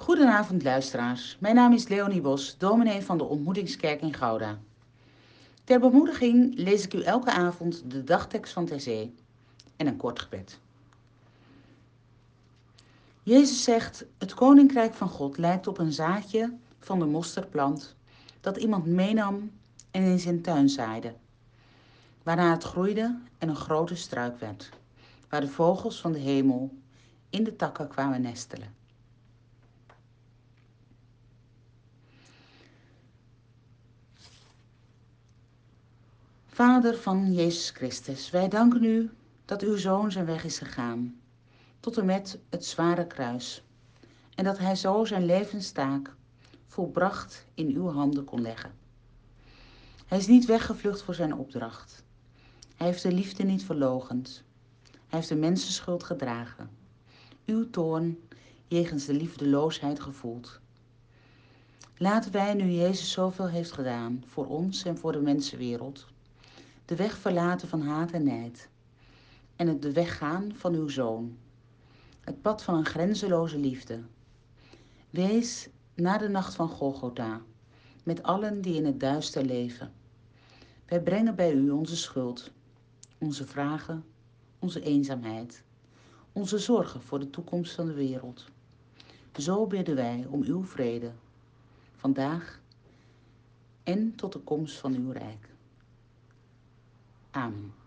Goedenavond luisteraars, mijn naam is Leonie Bos, dominee van de Ontmoetingskerk in Gouda. Ter bemoediging lees ik u elke avond de dagtekst van Ter Zee en een kort gebed. Jezus zegt, het koninkrijk van God lijkt op een zaadje van de mosterdplant dat iemand meenam en in zijn tuin zaaide, waarna het groeide en een grote struik werd, waar de vogels van de hemel in de takken kwamen nestelen. Vader van Jezus Christus, wij danken u dat uw zoon zijn weg is gegaan, tot en met het zware kruis, en dat hij zo zijn levenstaak volbracht in uw handen kon leggen. Hij is niet weggevlucht voor zijn opdracht. Hij heeft de liefde niet verlogend. Hij heeft de mensenschuld gedragen. Uw toorn jegens de liefdeloosheid gevoeld. Laten wij, nu Jezus zoveel heeft gedaan voor ons en voor de mensenwereld, de weg verlaten van haat en nijd en het de weg gaan van uw Zoon, het pad van een grenzeloze liefde. Wees na de nacht van Golgotha met allen die in het duister leven. Wij brengen bij u onze schuld, onze vragen, onze eenzaamheid, onze zorgen voor de toekomst van de wereld. Zo bidden wij om uw vrede, vandaag en tot de komst van uw rijk. Amen.